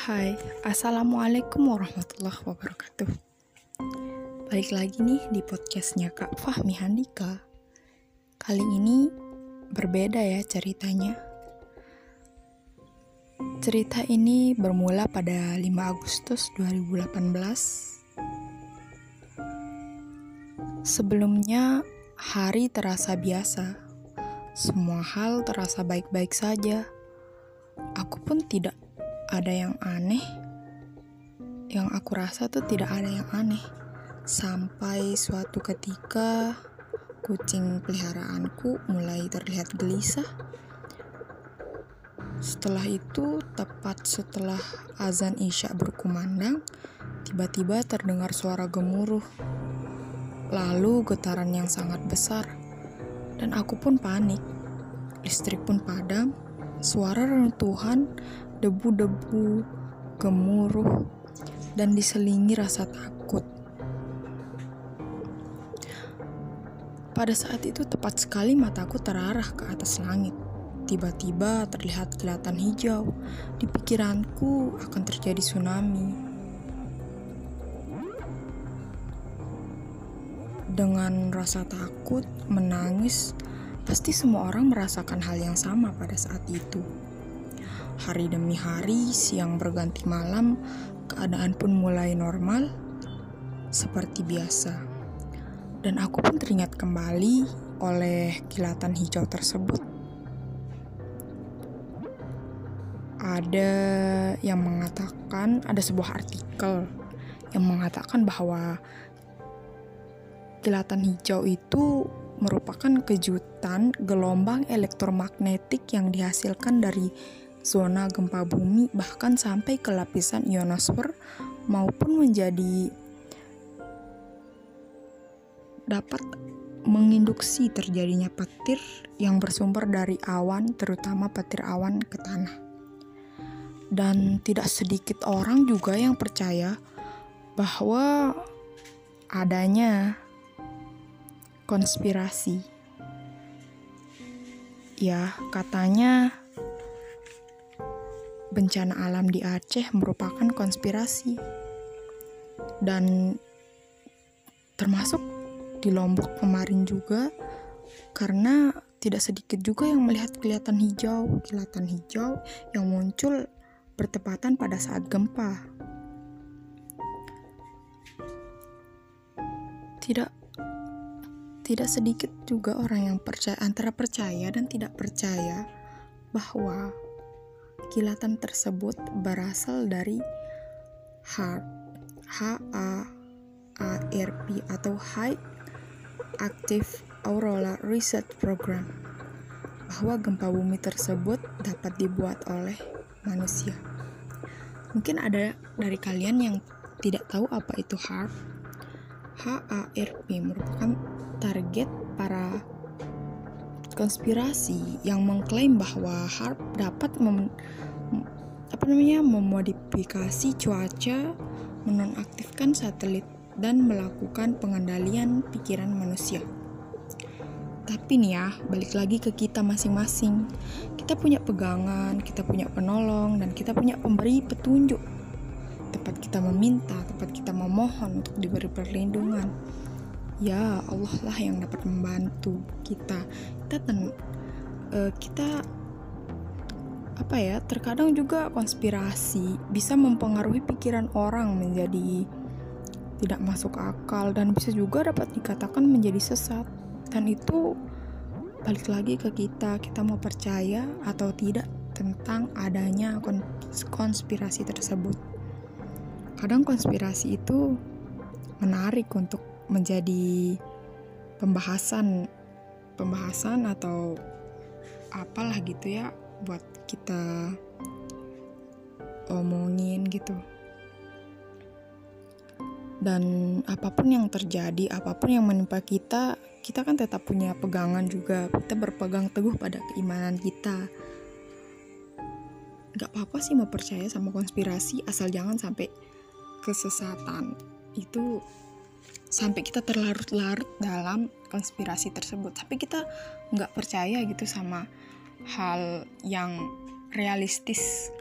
Hai, Assalamualaikum warahmatullahi wabarakatuh. Balik lagi nih di podcastnya Kak Fahmi Handika. Kali ini berbeda ya ceritanya. Cerita ini bermula pada 5 Agustus 2018 Sebelumnya hari terasa biasa. Semua hal terasa baik-baik saja. Aku pun tidak ada yang aneh. Yang aku rasa tuh tidak ada yang aneh. Sampai suatu ketika kucing peliharaanku mulai terlihat gelisah. Setelah itu, tepat setelah azan Isya berkumandang, tiba-tiba terdengar suara gemuruh. Lalu getaran yang sangat besar. Dan aku pun panik. Listrik pun padam, suara rentuhan debu-debu, gemuruh, dan diselingi rasa takut. Pada saat itu tepat sekali mataku terarah ke atas langit. Tiba-tiba terlihat kelihatan hijau. Di pikiranku akan terjadi tsunami. Dengan rasa takut, menangis, pasti semua orang merasakan hal yang sama pada saat itu. Hari demi hari, siang berganti malam, keadaan pun mulai normal seperti biasa. Dan aku pun teringat kembali oleh kilatan hijau tersebut. Ada yang mengatakan, ada sebuah artikel yang mengatakan bahwa kilatan hijau itu merupakan kejutan gelombang elektromagnetik yang dihasilkan dari zona gempa bumi bahkan sampai ke lapisan ionosfer maupun menjadi dapat menginduksi terjadinya petir yang bersumber dari awan terutama petir awan ke tanah. Dan tidak sedikit orang juga yang percaya bahwa adanya konspirasi. Ya, katanya bencana alam di Aceh merupakan konspirasi. Dan termasuk di Lombok kemarin juga karena tidak sedikit juga yang melihat kelihatan hijau, kilatan hijau yang muncul bertepatan pada saat gempa. Tidak tidak sedikit juga orang yang percaya antara percaya dan tidak percaya bahwa Kilatan tersebut berasal dari HARP, H-A-A-R-P atau High Active Aurora Research Program bahwa gempa bumi tersebut dapat dibuat oleh manusia. Mungkin ada dari kalian yang tidak tahu apa itu HARP. HARP merupakan target para konspirasi yang mengklaim bahwa HARP dapat mem, apa namanya memodifikasi cuaca, menonaktifkan satelit dan melakukan pengendalian pikiran manusia. Tapi nih ya, balik lagi ke kita masing-masing. Kita punya pegangan, kita punya penolong, dan kita punya pemberi petunjuk. Tempat kita meminta, tempat kita memohon untuk diberi perlindungan. Ya Allah lah yang dapat membantu kita. Kita ten, uh, kita apa ya terkadang juga konspirasi bisa mempengaruhi pikiran orang menjadi tidak masuk akal dan bisa juga dapat dikatakan menjadi sesat. Dan itu balik lagi ke kita kita mau percaya atau tidak tentang adanya konspirasi tersebut kadang konspirasi itu menarik untuk menjadi pembahasan pembahasan atau apalah gitu ya buat kita omongin gitu. Dan apa pun yang terjadi apa pun yang menimpa kita kita kan tetap punya pegangan juga. Kita berpegang teguh pada keimanan kita. Gak apa-apa sih mau percaya sama konspirasi asal jangan sampai kesesatan itu sampai kita terlarut-larut dalam konspirasi tersebut. Tapi kita nggak percaya gitu sama hal yang realistis